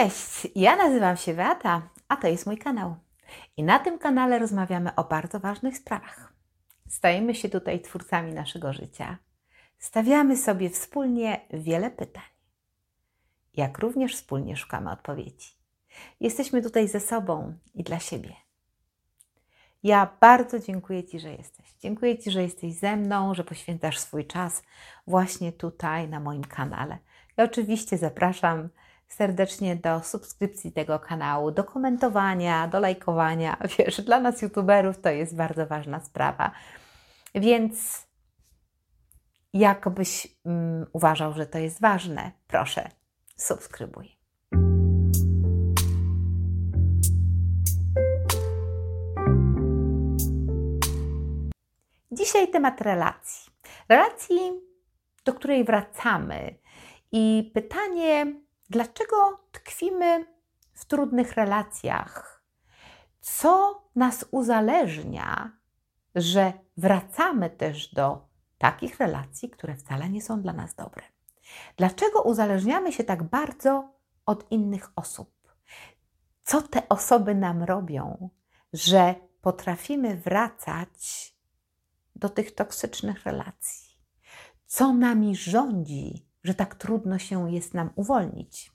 Cześć, ja nazywam się Beata, a to jest mój kanał. I na tym kanale rozmawiamy o bardzo ważnych sprawach. Stajemy się tutaj twórcami naszego życia. Stawiamy sobie wspólnie wiele pytań. Jak również wspólnie szukamy odpowiedzi. Jesteśmy tutaj ze sobą i dla siebie. Ja bardzo dziękuję Ci, że jesteś. Dziękuję Ci, że jesteś ze mną, że poświęcasz swój czas właśnie tutaj na moim kanale. I oczywiście zapraszam serdecznie do subskrypcji tego kanału, do komentowania, do lajkowania. Wiesz, dla nas youtuberów to jest bardzo ważna sprawa. Więc jakbyś um, uważał, że to jest ważne, proszę, subskrybuj. Dzisiaj temat relacji. Relacji, do której wracamy. I pytanie, Dlaczego tkwimy w trudnych relacjach? Co nas uzależnia, że wracamy też do takich relacji, które wcale nie są dla nas dobre? Dlaczego uzależniamy się tak bardzo od innych osób? Co te osoby nam robią, że potrafimy wracać do tych toksycznych relacji? Co nami rządzi, że tak trudno się jest nam uwolnić.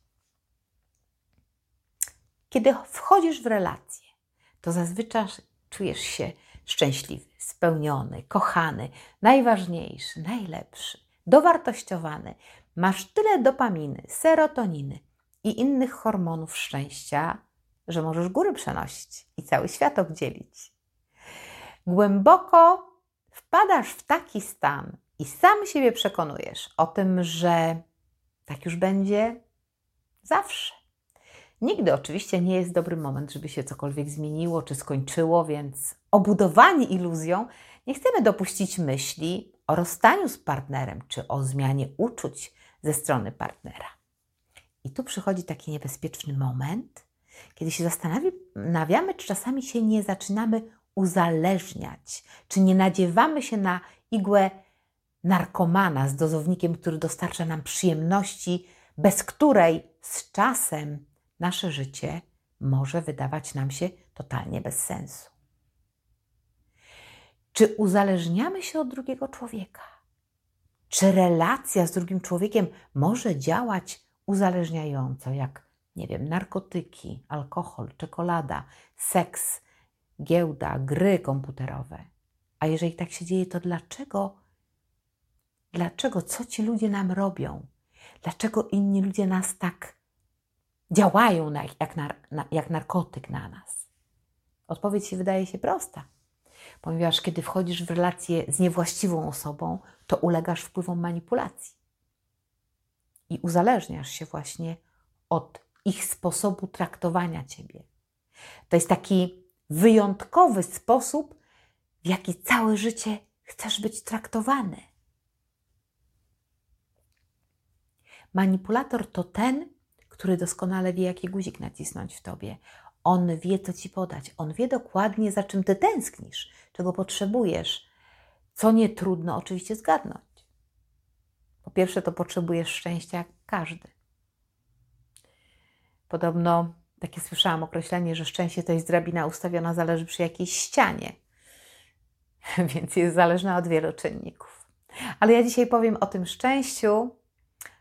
Kiedy wchodzisz w relację, to zazwyczaj czujesz się szczęśliwy, spełniony, kochany, najważniejszy, najlepszy, dowartościowany. Masz tyle dopaminy, serotoniny i innych hormonów szczęścia, że możesz góry przenosić i cały świat obdzielić. Głęboko wpadasz w taki stan, i sam siebie przekonujesz o tym, że tak już będzie zawsze. Nigdy oczywiście nie jest dobry moment, żeby się cokolwiek zmieniło czy skończyło, więc obudowani iluzją nie chcemy dopuścić myśli o rozstaniu z partnerem czy o zmianie uczuć ze strony partnera. I tu przychodzi taki niebezpieczny moment, kiedy się zastanawiamy, czy czasami się nie zaczynamy uzależniać, czy nie nadziewamy się na igłę narkomana z dozownikiem, który dostarcza nam przyjemności, bez której z czasem nasze życie może wydawać nam się totalnie bez sensu. Czy uzależniamy się od drugiego człowieka? Czy relacja z drugim człowiekiem może działać uzależniająco, jak, nie wiem, narkotyki, alkohol, czekolada, seks, giełda, gry komputerowe? A jeżeli tak się dzieje, to dlaczego Dlaczego? Co ci ludzie nam robią? Dlaczego inni ludzie nas tak działają na, jak, nar, na, jak narkotyk na nas? Odpowiedź się wydaje się prosta. Ponieważ kiedy wchodzisz w relację z niewłaściwą osobą, to ulegasz wpływom manipulacji. I uzależniasz się właśnie od ich sposobu traktowania ciebie. To jest taki wyjątkowy sposób, w jaki całe życie chcesz być traktowany. Manipulator to ten, który doskonale wie, jaki guzik nacisnąć w tobie. On wie, co ci podać. On wie dokładnie, za czym ty tęsknisz, czego potrzebujesz, co nie trudno oczywiście zgadnąć. Po pierwsze, to potrzebujesz szczęścia jak każdy. Podobno takie słyszałam określenie, że szczęście to jest drabina ustawiona, zależy przy jakiejś ścianie, więc jest zależna od wielu czynników. Ale ja dzisiaj powiem o tym szczęściu,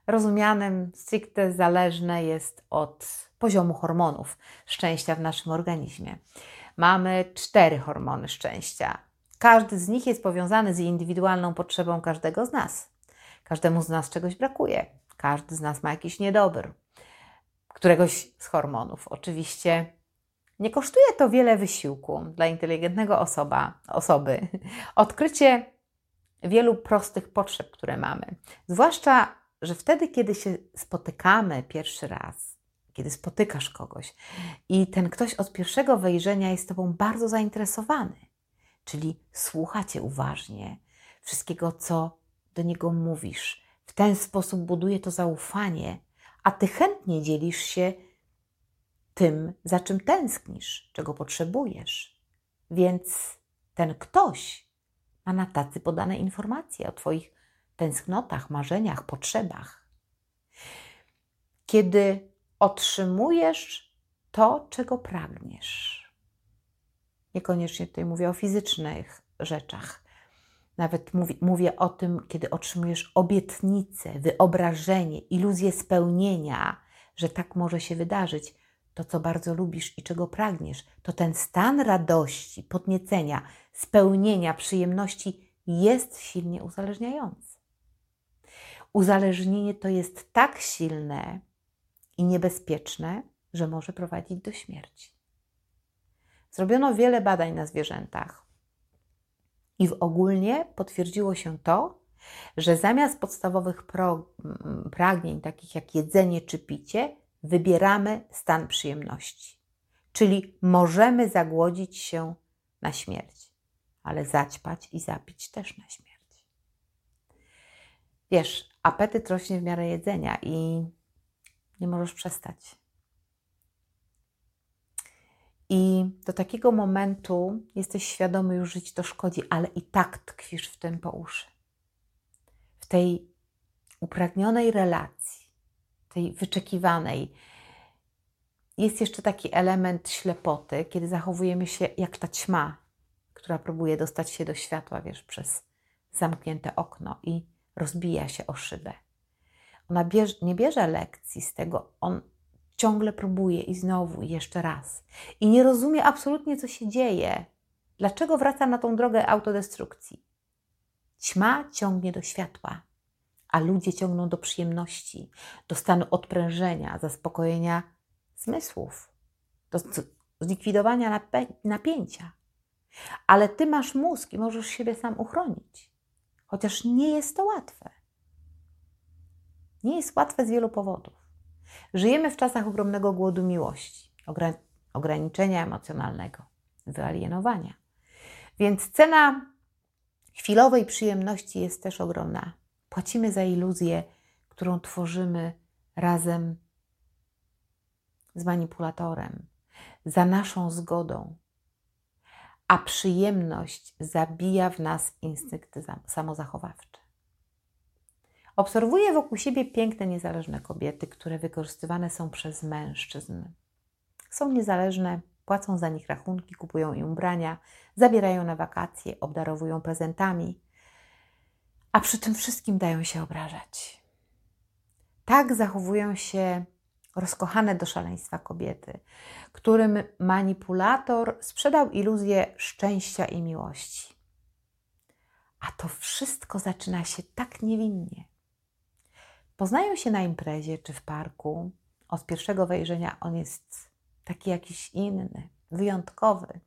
rozumianym stricte zależne jest od poziomu hormonów szczęścia w naszym organizmie. Mamy cztery hormony szczęścia. Każdy z nich jest powiązany z indywidualną potrzebą każdego z nas. Każdemu z nas czegoś brakuje. Każdy z nas ma jakiś niedobór któregoś z hormonów. Oczywiście nie kosztuje to wiele wysiłku dla inteligentnego osoba, osoby. Odkrycie wielu prostych potrzeb, które mamy. Zwłaszcza że wtedy, kiedy się spotykamy pierwszy raz, kiedy spotykasz kogoś i ten ktoś od pierwszego wejrzenia jest Tobą bardzo zainteresowany, czyli słucha Cię uważnie, wszystkiego, co do niego mówisz, w ten sposób buduje to zaufanie, a Ty chętnie dzielisz się tym, za czym tęsknisz, czego potrzebujesz. Więc ten ktoś ma na tacy podane informacje o Twoich tęsknotach, marzeniach, potrzebach. Kiedy otrzymujesz to, czego pragniesz. Niekoniecznie tutaj mówię o fizycznych rzeczach. Nawet mówi, mówię o tym, kiedy otrzymujesz obietnicę, wyobrażenie, iluzję spełnienia, że tak może się wydarzyć. To, co bardzo lubisz i czego pragniesz, to ten stan radości, podniecenia, spełnienia, przyjemności jest silnie uzależniający. Uzależnienie to jest tak silne i niebezpieczne, że może prowadzić do śmierci. Zrobiono wiele badań na zwierzętach i w ogólnie potwierdziło się to, że zamiast podstawowych pro, pragnień, takich jak jedzenie czy picie, wybieramy stan przyjemności. Czyli możemy zagłodzić się na śmierć, ale zaćpać i zapić też na śmierć. Wiesz, apetyt rośnie w miarę jedzenia i nie możesz przestać. I do takiego momentu jesteś świadomy już żyć to szkodzi, ale i tak tkwisz w tym po uszy. W tej upragnionej relacji, tej wyczekiwanej. Jest jeszcze taki element ślepoty, kiedy zachowujemy się jak ta ćma, która próbuje dostać się do światła, wiesz, przez zamknięte okno i rozbija się o szybę. Ona bierze, nie bierze lekcji z tego, on ciągle próbuje i znowu, i jeszcze raz. I nie rozumie absolutnie, co się dzieje. Dlaczego wraca na tą drogę autodestrukcji? Ćma ciągnie do światła, a ludzie ciągną do przyjemności, do stanu odprężenia, zaspokojenia zmysłów, do zlikwidowania napięcia. Ale ty masz mózg i możesz siebie sam uchronić. Chociaż nie jest to łatwe. Nie jest łatwe z wielu powodów. Żyjemy w czasach ogromnego głodu miłości, ograniczenia emocjonalnego, wyalienowania. Więc cena chwilowej przyjemności jest też ogromna. Płacimy za iluzję, którą tworzymy razem z manipulatorem, za naszą zgodą. A przyjemność zabija w nas instynkty samozachowawcze. Obserwuję wokół siebie piękne, niezależne kobiety, które wykorzystywane są przez mężczyzn. Są niezależne, płacą za nich rachunki, kupują im ubrania, zabierają na wakacje, obdarowują prezentami, a przy tym wszystkim dają się obrażać. Tak zachowują się rozkochane do szaleństwa kobiety, którym manipulator sprzedał iluzję szczęścia i miłości. A to wszystko zaczyna się tak niewinnie. Poznają się na imprezie czy w parku. Od pierwszego wejrzenia on jest taki jakiś inny, wyjątkowy,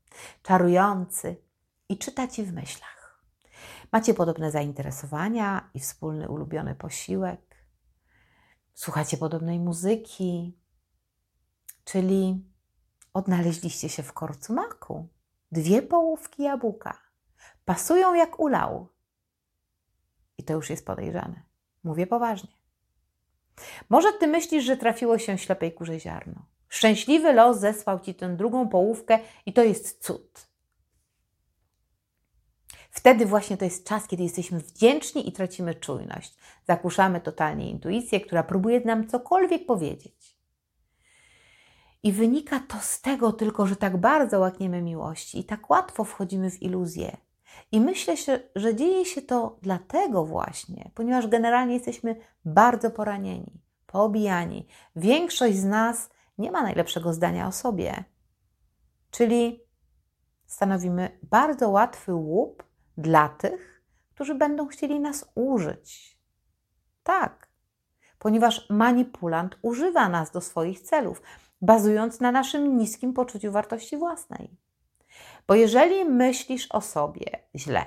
czarujący i czyta ci w myślach. Macie podobne zainteresowania i wspólny ulubiony posiłek. Słuchacie podobnej muzyki, czyli odnaleźliście się w korcu maku. Dwie połówki jabłka. Pasują jak ulał. I to już jest podejrzane. Mówię poważnie. Może ty myślisz, że trafiło się ślepej kurze ziarno. Szczęśliwy los zesłał ci tę drugą połówkę i to jest cud. Wtedy właśnie to jest czas, kiedy jesteśmy wdzięczni i tracimy czujność. Zakuszamy totalnie intuicję, która próbuje nam cokolwiek powiedzieć. I wynika to z tego tylko, że tak bardzo łakniemy miłości i tak łatwo wchodzimy w iluzję. I myślę, że dzieje się to dlatego właśnie, ponieważ generalnie jesteśmy bardzo poranieni, poobijani. Większość z nas nie ma najlepszego zdania o sobie. Czyli stanowimy bardzo łatwy łup dla tych, którzy będą chcieli nas użyć. Tak, ponieważ manipulant używa nas do swoich celów, bazując na naszym niskim poczuciu wartości własnej. Bo jeżeli myślisz o sobie źle,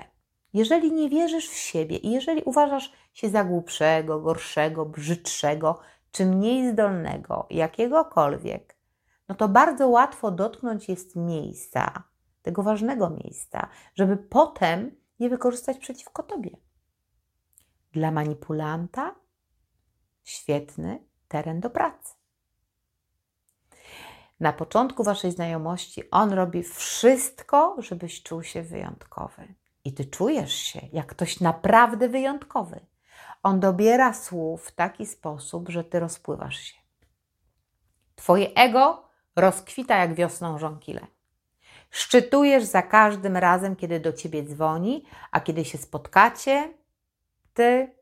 jeżeli nie wierzysz w siebie i jeżeli uważasz się za głupszego, gorszego, brzydszego czy mniej zdolnego, jakiegokolwiek, no to bardzo łatwo dotknąć jest miejsca, tego ważnego miejsca, żeby potem je wykorzystać przeciwko tobie. Dla manipulanta świetny teren do pracy. Na początku waszej znajomości on robi wszystko, żebyś czuł się wyjątkowy. I ty czujesz się jak ktoś naprawdę wyjątkowy. On dobiera słów w taki sposób, że ty rozpływasz się. Twoje ego rozkwita jak wiosną żonkile. Szczytujesz za każdym razem, kiedy do ciebie dzwoni, a kiedy się spotkacie, ty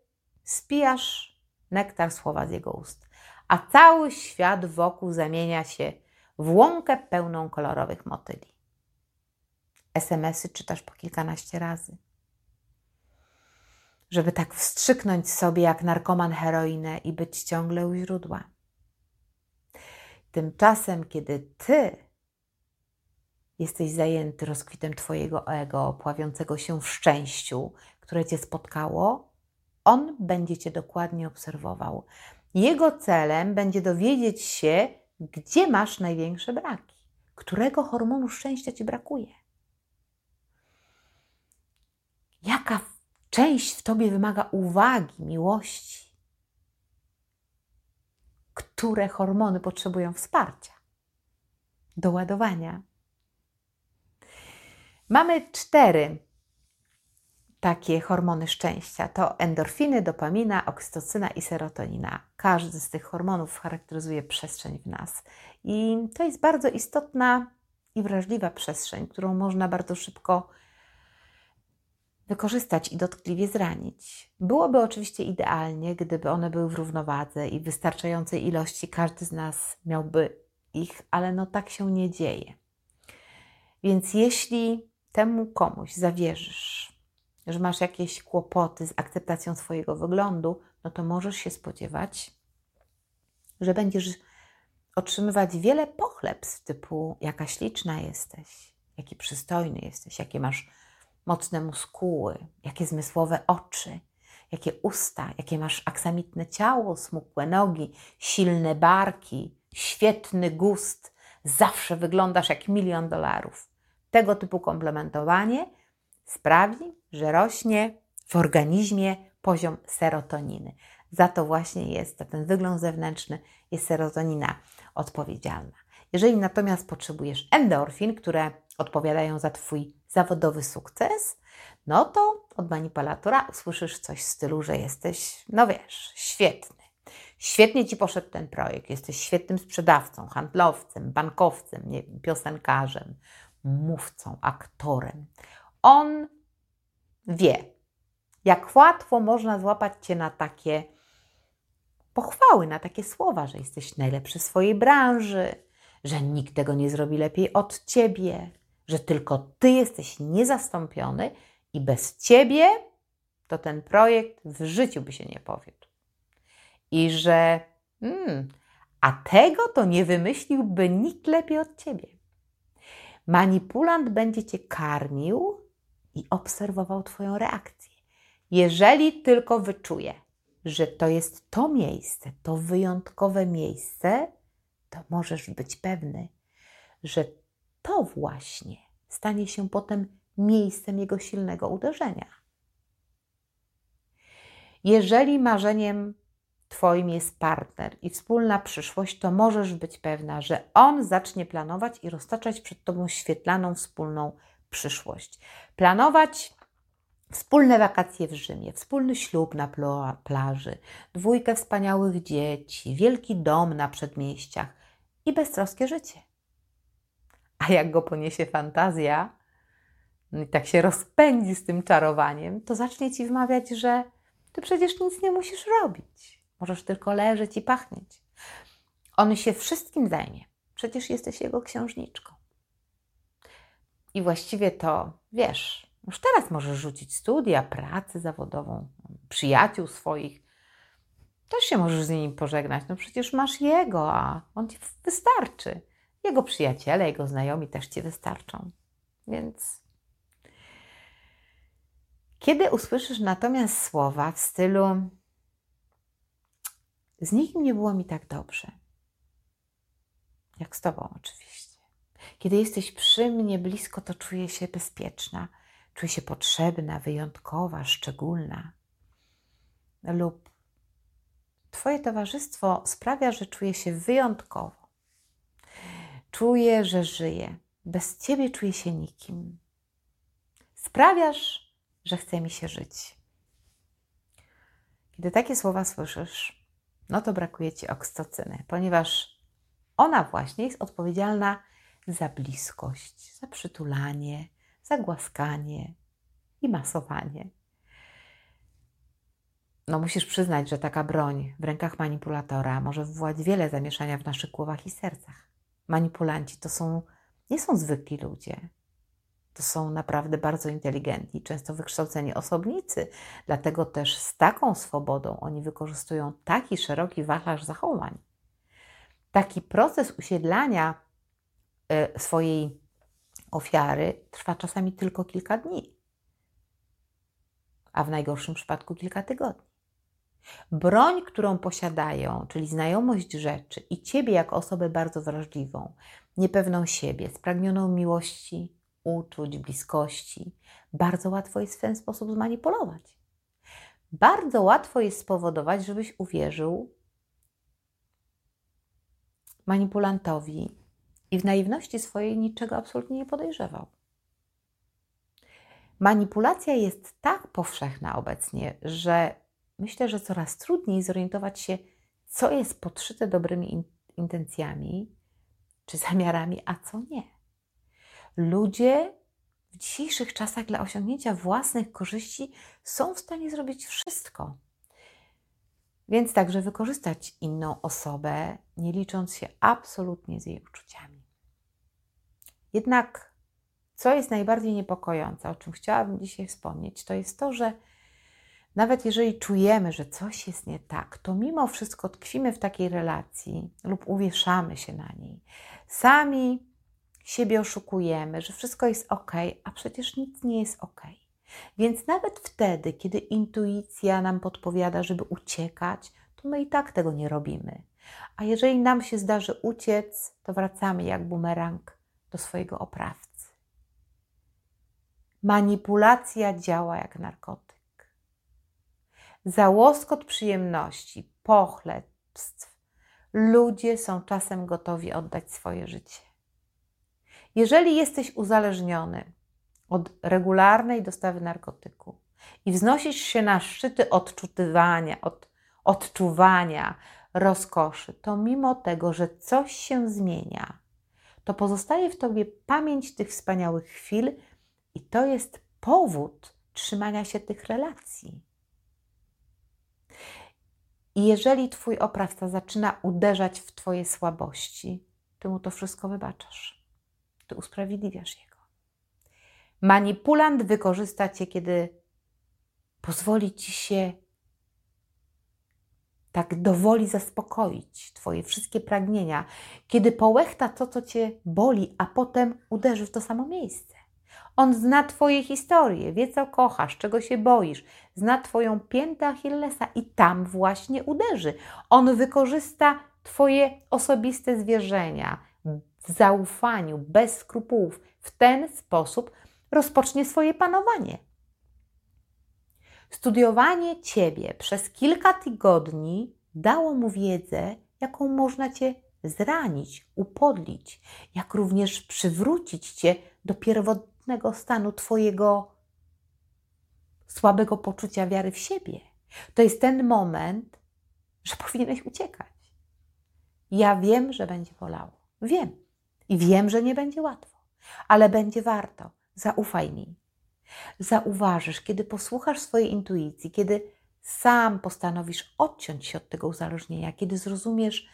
spijasz nektar słowa z jego ust, a cały świat wokół zamienia się w łąkę pełną kolorowych motyli. SMS-y czytasz po kilkanaście razy. Żeby tak wstrzyknąć sobie jak narkoman heroinę i być ciągle u źródła. Tymczasem, kiedy ty jesteś zajęty rozkwitem Twojego ego, pławiącego się w szczęściu, które Cię spotkało, on będzie Cię dokładnie obserwował. Jego celem będzie dowiedzieć się, gdzie masz największe braki, którego hormonu szczęścia Ci brakuje. Jaka część w Tobie wymaga uwagi, miłości, które hormony potrzebują wsparcia, doładowania. Mamy cztery takie hormony szczęścia. To endorfiny, dopamina, oksytocyna i serotonina. Każdy z tych hormonów charakteryzuje przestrzeń w nas. I to jest bardzo istotna i wrażliwa przestrzeń, którą można bardzo szybko wykorzystać i dotkliwie zranić. Byłoby oczywiście idealnie, gdyby one były w równowadze i w wystarczającej ilości każdy z nas miałby ich, ale no tak się nie dzieje. Więc jeśli temu komuś zawierzysz, że masz jakieś kłopoty z akceptacją swojego wyglądu, no to możesz się spodziewać, że będziesz otrzymywać wiele pochlebstw typu jaka śliczna jesteś, jaki przystojny jesteś, jakie masz mocne muskuły, jakie zmysłowe oczy, jakie usta, jakie masz aksamitne ciało, smukłe nogi, silne barki, świetny gust, zawsze wyglądasz jak milion dolarów. Tego typu komplementowanie sprawi, że rośnie w organizmie poziom serotoniny. Za to właśnie jest, za ten wygląd zewnętrzny jest serotonina odpowiedzialna. Jeżeli natomiast potrzebujesz endorfin, które odpowiadają za Twój zawodowy sukces, no to od manipulatora usłyszysz coś w stylu, że jesteś, no wiesz, świetny. Świetnie Ci poszedł ten projekt, jesteś świetnym sprzedawcą, handlowcem, bankowcem, nie, piosenkarzem, mówcą, aktorem. On wie, jak łatwo można złapać Cię na takie pochwały, na takie słowa, że jesteś najlepszy w swojej branży, że nikt tego nie zrobi lepiej od Ciebie, że tylko Ty jesteś niezastąpiony i bez Ciebie to ten projekt w życiu by się nie powiódł. I że hmm, a tego to nie wymyśliłby nikt lepiej od Ciebie. Manipulant będzie Cię karmił i obserwował Twoją reakcję. Jeżeli tylko wyczuje, że to jest to miejsce, to wyjątkowe miejsce, to możesz być pewny, że to właśnie stanie się potem miejscem jego silnego uderzenia. Jeżeli marzeniem Twoim jest partner i wspólna przyszłość, to możesz być pewna, że on zacznie planować i roztaczać przed Tobą świetlaną wspólną przyszłość. Planować wspólne wakacje w Rzymie, wspólny ślub na plaży, dwójkę wspaniałych dzieci, wielki dom na przedmieściach i beztroskie życie. A jak go poniesie fantazja no i tak się rozpędzi z tym czarowaniem, to zacznie ci wmawiać, że ty przecież nic nie musisz robić. Możesz tylko leżeć i pachnieć. On się wszystkim zajmie. Przecież jesteś jego księżniczką. I właściwie to wiesz, już teraz możesz rzucić studia, pracę zawodową, przyjaciół swoich. Też się możesz z nimi pożegnać. No przecież masz jego, a on ci wystarczy. Jego przyjaciele, jego znajomi też ci wystarczą. Więc kiedy usłyszysz natomiast słowa w stylu z nikim nie było mi tak dobrze, jak z Tobą oczywiście. Kiedy jesteś przy mnie blisko, to czuję się bezpieczna, czuję się potrzebna, wyjątkowa, szczególna. Lub Twoje towarzystwo sprawia, że czuję się wyjątkowo. Czuję, że żyję. Bez Ciebie czuję się nikim. Sprawiasz, że chce mi się żyć. Kiedy takie słowa słyszysz, no to brakuje ci oksytocyny, ponieważ ona właśnie jest odpowiedzialna za bliskość, za przytulanie, za głaskanie i masowanie. No, musisz przyznać, że taka broń w rękach manipulatora może wywołać wiele zamieszania w naszych głowach i sercach. Manipulanci to są, nie są zwykli ludzie. To są naprawdę bardzo inteligentni, często wykształceni osobnicy, dlatego też z taką swobodą oni wykorzystują taki szeroki wachlarz zachowań. Taki proces usiedlania e, swojej ofiary trwa czasami tylko kilka dni, a w najgorszym przypadku kilka tygodni. Broń, którą posiadają, czyli znajomość rzeczy i ciebie jako osobę bardzo wrażliwą, niepewną siebie, spragnioną miłości, uczuć, bliskości, bardzo łatwo jest w ten sposób zmanipulować. Bardzo łatwo jest spowodować, żebyś uwierzył manipulantowi i w naiwności swojej niczego absolutnie nie podejrzewał. Manipulacja jest tak powszechna obecnie, że myślę, że coraz trudniej zorientować się, co jest podszyte dobrymi intencjami czy zamiarami, a co nie. Ludzie w dzisiejszych czasach dla osiągnięcia własnych korzyści są w stanie zrobić wszystko. Więc także wykorzystać inną osobę, nie licząc się absolutnie z jej uczuciami. Jednak, co jest najbardziej niepokojące, o czym chciałabym dzisiaj wspomnieć, to jest to, że nawet jeżeli czujemy, że coś jest nie tak, to mimo wszystko tkwimy w takiej relacji lub uwieszamy się na niej. Sami siebie oszukujemy, że wszystko jest ok, a przecież nic nie jest ok. Więc nawet wtedy, kiedy intuicja nam podpowiada, żeby uciekać, to my i tak tego nie robimy. A jeżeli nam się zdarzy uciec, to wracamy jak bumerang do swojego oprawcy. Manipulacja działa jak narkotyk. Za łoskot przyjemności, pochlebstw, ludzie są czasem gotowi oddać swoje życie. Jeżeli jesteś uzależniony od regularnej dostawy narkotyku i wznosisz się na szczyty odczutywania, od, odczuwania rozkoszy, to mimo tego, że coś się zmienia, to pozostaje w tobie pamięć tych wspaniałych chwil i to jest powód trzymania się tych relacji. I jeżeli twój oprawca zaczyna uderzać w twoje słabości, ty mu to wszystko wybaczasz. Ty usprawiedliwiasz jego. Manipulant wykorzysta cię, kiedy pozwoli ci się tak dowoli zaspokoić Twoje wszystkie pragnienia, kiedy połechta to, co Cię boli, a potem uderzy w to samo miejsce. On zna Twoje historie, wie co kochasz, czego się boisz, zna Twoją piętę Achillesa i tam właśnie uderzy. On wykorzysta Twoje osobiste zwierzenia w zaufaniu, bez skrupułów. W ten sposób rozpocznie swoje panowanie. Studiowanie Ciebie przez kilka tygodni dało mu wiedzę, jaką można Cię zranić, upodlić, jak również przywrócić Cię do pierwotnego stanu Twojego słabego poczucia wiary w siebie. To jest ten moment, że powinieneś uciekać. Ja wiem, że będzie bolało. Wiem. I wiem, że nie będzie łatwo, ale będzie warto. Zaufaj mi. Zauważysz, kiedy posłuchasz swojej intuicji, kiedy sam postanowisz odciąć się od tego uzależnienia, kiedy zrozumiesz,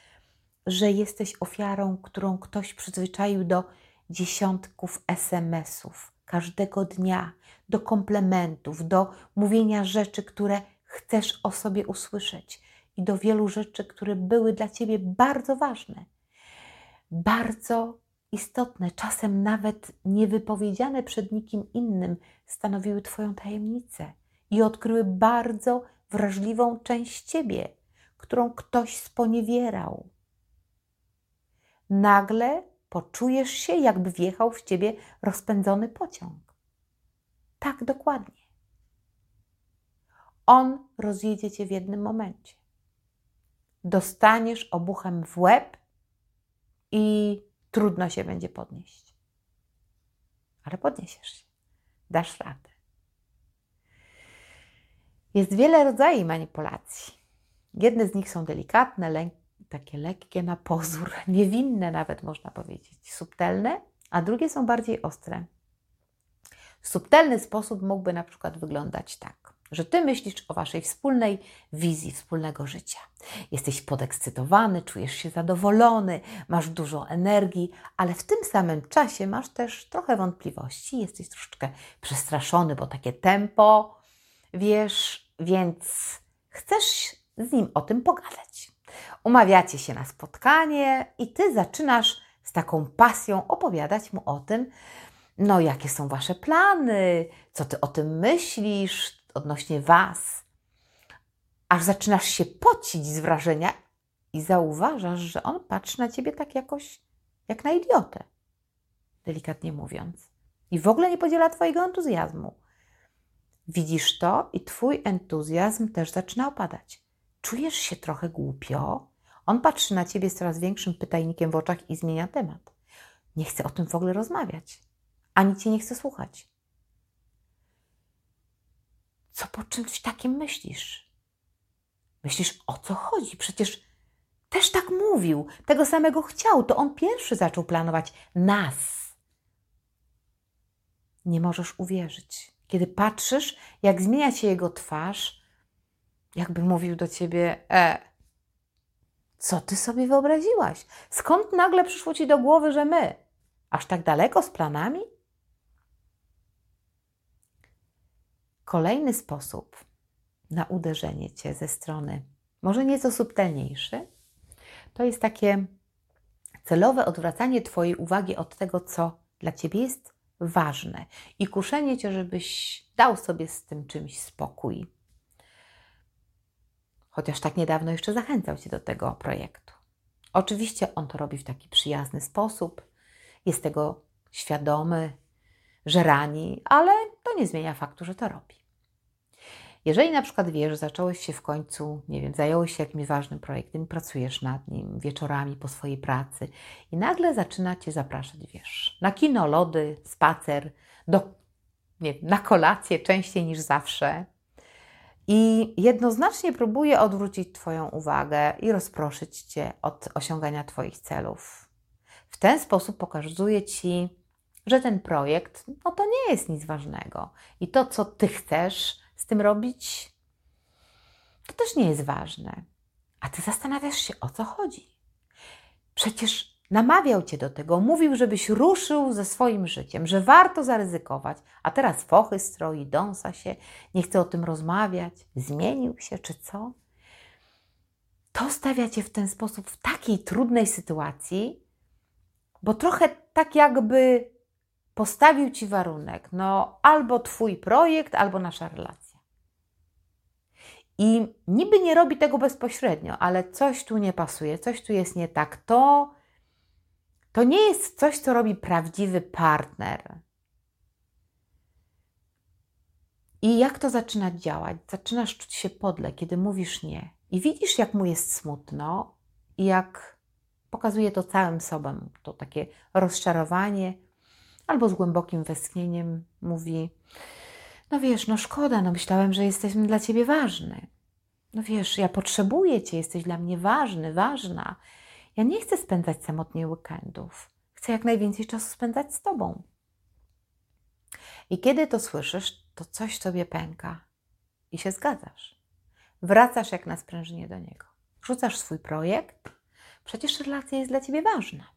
że jesteś ofiarą, którą ktoś przyzwyczaił do dziesiątków SMS-ów każdego dnia, do komplementów, do mówienia rzeczy, które chcesz o sobie usłyszeć i do wielu rzeczy, które były dla ciebie bardzo ważne, bardzo istotne, czasem nawet niewypowiedziane przed nikim innym, stanowiły Twoją tajemnicę i odkryły bardzo wrażliwą część ciebie, którą ktoś sponiewierał. Nagle poczujesz się, jakby wjechał w ciebie rozpędzony pociąg. Tak dokładnie. On rozjedzie cię w jednym momencie. Dostaniesz obuchem w łeb i trudno się będzie podnieść. Ale podniesiesz się, dasz radę. Jest wiele rodzajów manipulacji. Jedne z nich są delikatne, takie lekkie na pozór, niewinne nawet można powiedzieć, subtelne, a drugie są bardziej ostre. Subtelny sposób mógłby na przykład wyglądać tak, że ty myślisz o waszej wspólnej wizji wspólnego życia. Jesteś podekscytowany, czujesz się zadowolony, masz dużo energii, ale w tym samym czasie masz też trochę wątpliwości, jesteś troszeczkę przestraszony, bo takie tempo, wiesz, więc chcesz z nim o tym pogadać. Umawiacie się na spotkanie i ty zaczynasz z taką pasją opowiadać mu o tym, no jakie są wasze plany, co ty o tym myślisz odnośnie was. Aż zaczynasz się pocić z wrażenia i zauważasz, że on patrzy na ciebie tak jakoś jak na idiotę, delikatnie mówiąc. I w ogóle nie podziela twojego entuzjazmu. Widzisz to i twój entuzjazm też zaczyna opadać. Czujesz się trochę głupio. On patrzy na ciebie z coraz większym pytajnikiem w oczach i zmienia temat. Nie chce o tym w ogóle rozmawiać ani cię nie chce słuchać. Co po czymś takim myślisz? Myślisz, o co chodzi? Przecież też tak mówił, tego samego chciał, to on pierwszy zaczął planować nas. Nie możesz uwierzyć. Kiedy patrzysz, jak zmienia się jego twarz, jakby mówił do ciebie: E, co ty sobie wyobraziłaś? Skąd nagle przyszło ci do głowy, że my? Aż tak daleko z planami? Kolejny sposób na uderzenie cię ze strony, może nieco subtelniejszy, to jest takie celowe odwracanie Twojej uwagi od tego, co dla Ciebie jest ważne i kuszenie Cię, żebyś dał sobie z tym czymś spokój. Chociaż tak niedawno jeszcze zachęcał Cię do tego projektu. Oczywiście on to robi w taki przyjazny sposób, jest tego świadomy, że rani, ale nie zmienia faktu, że to robi. Jeżeli na przykład wiesz, że zacząłeś się w końcu, nie wiem, zająłeś się jakimś ważnym projektem, pracujesz nad nim wieczorami po swojej pracy i nagle zaczyna cię zapraszać, wiesz, na kino, lody, spacer, do, nie, na kolację częściej niż zawsze. I jednoznacznie próbuje odwrócić Twoją uwagę i rozproszyć Cię od osiągania Twoich celów. W ten sposób pokazuje Ci, że ten projekt no to nie jest nic ważnego. I to, co Ty chcesz, z tym robić, to też nie jest ważne. A ty zastanawiasz się, o co chodzi. Przecież namawiał cię do tego, mówił, żebyś ruszył ze swoim życiem, że warto zaryzykować, a teraz fochy stroi, dąsa się, nie chce o tym rozmawiać, zmienił się czy co? To stawia cię w ten sposób w takiej trudnej sytuacji, bo trochę tak jakby postawił ci warunek, no albo twój projekt, albo nasza relacja. I niby nie robi tego bezpośrednio, ale coś tu nie pasuje, coś tu jest nie tak. To, to nie jest coś, co robi prawdziwy partner. I jak to zaczyna działać? Zaczynasz czuć się podle, kiedy mówisz nie. I widzisz, jak mu jest smutno i jak pokazuje to całym sobą. To takie rozczarowanie, albo z głębokim westchnieniem mówi: no wiesz, no szkoda, no myślałem, że jesteśmy dla ciebie ważny. No wiesz, ja potrzebuję cię, jesteś dla mnie ważny, ważna. Ja nie chcę spędzać samotnie weekendów. Chcę jak najwięcej czasu spędzać z tobą. I kiedy to słyszysz, to coś tobie pęka i się zgadzasz. Wracasz jak na sprężynie do niego. Rzucasz swój projekt, przecież relacja jest dla ciebie ważna.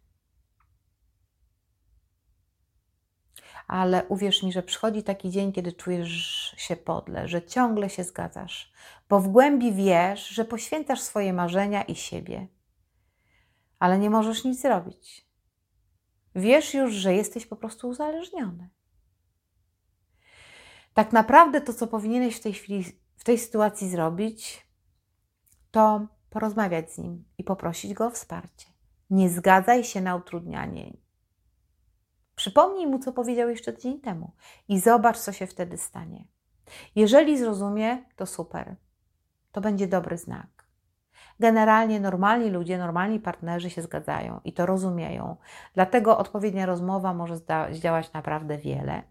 Ale uwierz mi, że przychodzi taki dzień, kiedy czujesz się podle, że ciągle się zgadzasz, bo w głębi wiesz, że poświęcasz swoje marzenia i siebie, ale nie możesz nic zrobić. Wiesz już, że jesteś po prostu uzależniony. Tak naprawdę to, co powinieneś w tej chwili, w tej sytuacji zrobić, to porozmawiać z nim i poprosić go o wsparcie. Nie zgadzaj się na utrudnianie, Przypomnij mu, co powiedział jeszcze tydzień temu i zobacz, co się wtedy stanie. Jeżeli zrozumie, to super. To będzie dobry znak. Generalnie normalni ludzie, normalni partnerzy się zgadzają i to rozumieją. Dlatego odpowiednia rozmowa może zdziałać naprawdę wiele.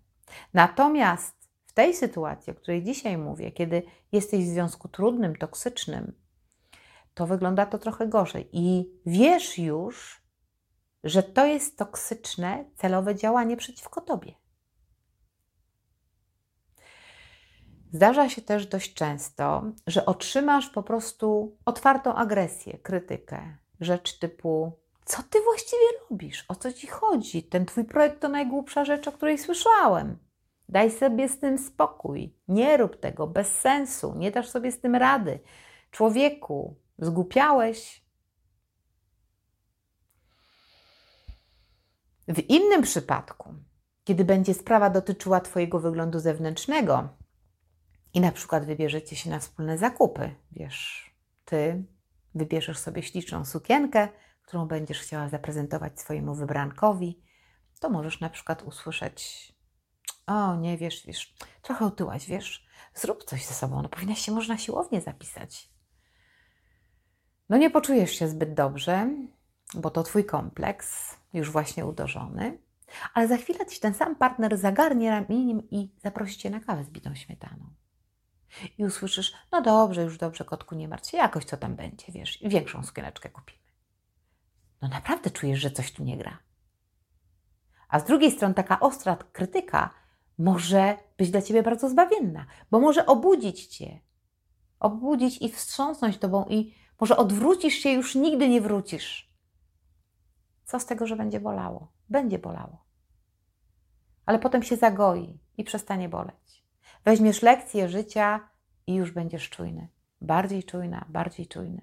Natomiast w tej sytuacji, o której dzisiaj mówię, kiedy jesteś w związku trudnym, toksycznym, to wygląda to trochę gorzej. I wiesz już, że to jest toksyczne, celowe działanie przeciwko tobie. Zdarza się też dość często, że otrzymasz po prostu otwartą agresję, krytykę, rzecz typu: Co ty właściwie robisz? O co ci chodzi? Ten twój projekt to najgłupsza rzecz, o której słyszałem. Daj sobie z tym spokój. Nie rób tego bez sensu. Nie dasz sobie z tym rady. Człowieku, zgłupiałeś. W innym przypadku, kiedy będzie sprawa dotyczyła Twojego wyglądu zewnętrznego i na przykład wybierzecie się na wspólne zakupy, wiesz, Ty wybierzesz sobie śliczną sukienkę, którą będziesz chciała zaprezentować swojemu wybrankowi, to możesz na przykład usłyszeć: O, nie wiesz, wiesz, trochę otyłaś, wiesz, zrób coś ze sobą, no powinnaś się można siłownie zapisać. No nie poczujesz się zbyt dobrze, bo to twój kompleks, już właśnie udożony, ale za chwilę ten sam partner zagarnie ramieniem i zaprosi cię na kawę z bitą śmietaną. I usłyszysz, no dobrze, już dobrze, kotku, nie martw się, jakoś co tam będzie, wiesz, i większą sukieneczkę kupimy. No naprawdę czujesz, że coś tu nie gra. A z drugiej strony taka ostra krytyka może być dla ciebie bardzo zbawienna, bo może obudzić cię, obudzić i wstrząsnąć tobą i może odwrócisz się, już nigdy nie wrócisz. Co z tego, że będzie bolało? Będzie bolało. Ale potem się zagoi i przestanie boleć. Weźmiesz lekcję życia i już będziesz czujny. Bardziej czujna, bardziej czujny.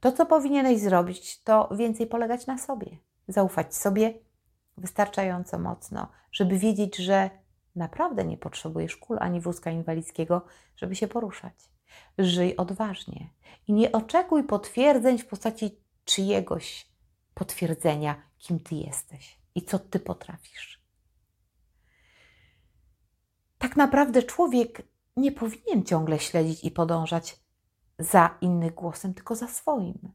To, co powinieneś zrobić, to więcej polegać na sobie. Zaufać sobie wystarczająco mocno, żeby wiedzieć, że naprawdę nie potrzebujesz kul ani wózka inwalidzkiego, żeby się poruszać. Żyj odważnie i nie oczekuj potwierdzeń w postaci czyjegoś potwierdzenia, kim ty jesteś i co ty potrafisz. Tak naprawdę człowiek nie powinien ciągle śledzić i podążać za innym głosem, tylko za swoim.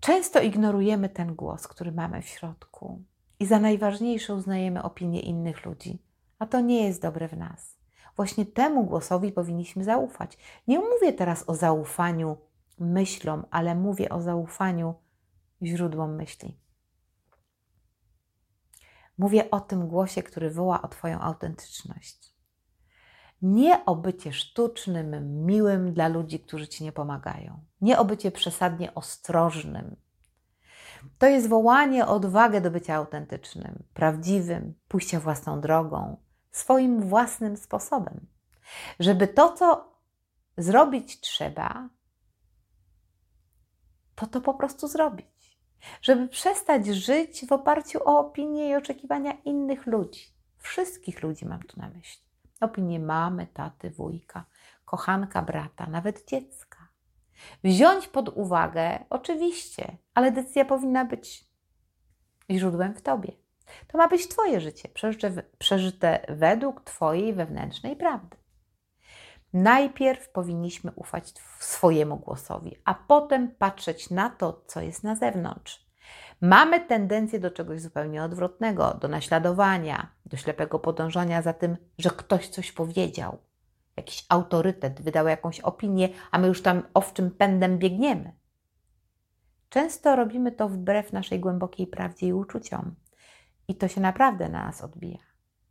Często ignorujemy ten głos, który mamy w środku i za najważniejsze uznajemy opinię innych ludzi, a to nie jest dobre w nas. Właśnie temu głosowi powinniśmy zaufać. Nie mówię teraz o zaufaniu myślom, ale mówię o zaufaniu źródłom myśli. Mówię o tym głosie, który woła o Twoją autentyczność. Nie o bycie sztucznym, miłym dla ludzi, którzy Ci nie pomagają. Nie o bycie przesadnie ostrożnym. To jest wołanie o odwagę do bycia autentycznym, prawdziwym, pójścia własną drogą, swoim własnym sposobem. Żeby to, co zrobić trzeba, to to po prostu zrobić. Żeby przestać żyć w oparciu o opinie i oczekiwania innych ludzi. Wszystkich ludzi mam tu na myśli. Opinie mamy, taty, wujka, kochanka, brata, nawet dziecka. Wziąć pod uwagę, oczywiście, ale decyzja powinna być źródłem w tobie. To ma być Twoje życie, przeżyte, przeżyte według Twojej wewnętrznej prawdy. Najpierw powinniśmy ufać swojemu głosowi, a potem patrzeć na to, co jest na zewnątrz. Mamy tendencję do czegoś zupełnie odwrotnego, do naśladowania, do ślepego podążania za tym, że ktoś coś powiedział. Jakiś autorytet wydał jakąś opinię, a my już tam owczym pędem biegniemy. Często robimy to wbrew naszej głębokiej prawdzie i uczuciom. I to się naprawdę na nas odbija.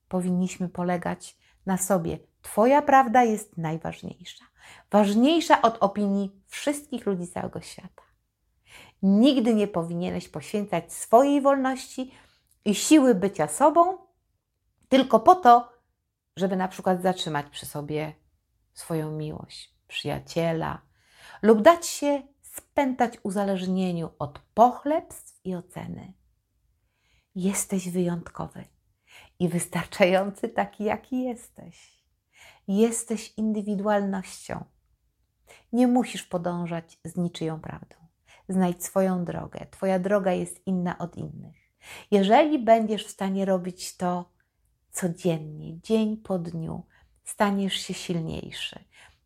Powinniśmy polegać na sobie. Twoja prawda jest najważniejsza. Ważniejsza od opinii wszystkich ludzi całego świata. Nigdy nie powinieneś poświęcać swojej wolności i siły bycia sobą tylko po to, żeby na przykład zatrzymać przy sobie swoją miłość, przyjaciela lub dać się spętać uzależnieniu od pochlebstw i oceny. Jesteś wyjątkowy i wystarczający taki, jaki jesteś. Jesteś indywidualnością. Nie musisz podążać z niczyją prawdą. Znajdź swoją drogę. Twoja droga jest inna od innych. Jeżeli będziesz w stanie robić to codziennie, dzień po dniu, staniesz się silniejszy.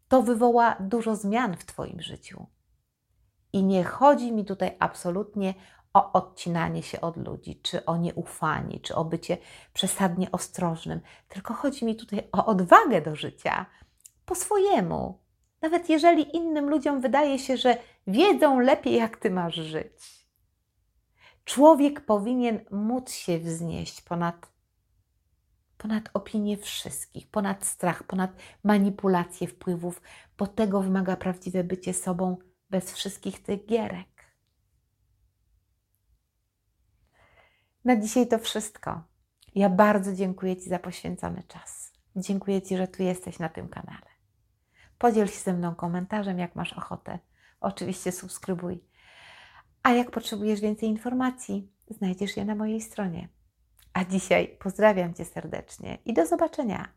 To wywoła dużo zmian w Twoim życiu. I nie chodzi mi tutaj absolutnie o odcinanie się od ludzi, czy o nieufanie, czy o bycie przesadnie ostrożnym, tylko chodzi mi tutaj o odwagę do życia po swojemu, Nawet jeżeli innym ludziom wydaje się, że wiedzą lepiej, jak ty masz żyć. Człowiek powinien móc się wznieść ponad, ponad opinię wszystkich, ponad strach, ponad manipulację wpływów, bo tego wymaga prawdziwe bycie sobą bez wszystkich tych gierek. Na dzisiaj to wszystko. Ja bardzo dziękuję Ci za poświęcony czas. Dziękuję Ci, że tu jesteś na tym kanale. Podziel się ze mną komentarzem, jak masz ochotę. Oczywiście subskrybuj. A jak potrzebujesz więcej informacji, znajdziesz je na mojej stronie. A dzisiaj pozdrawiam Cię serdecznie i do zobaczenia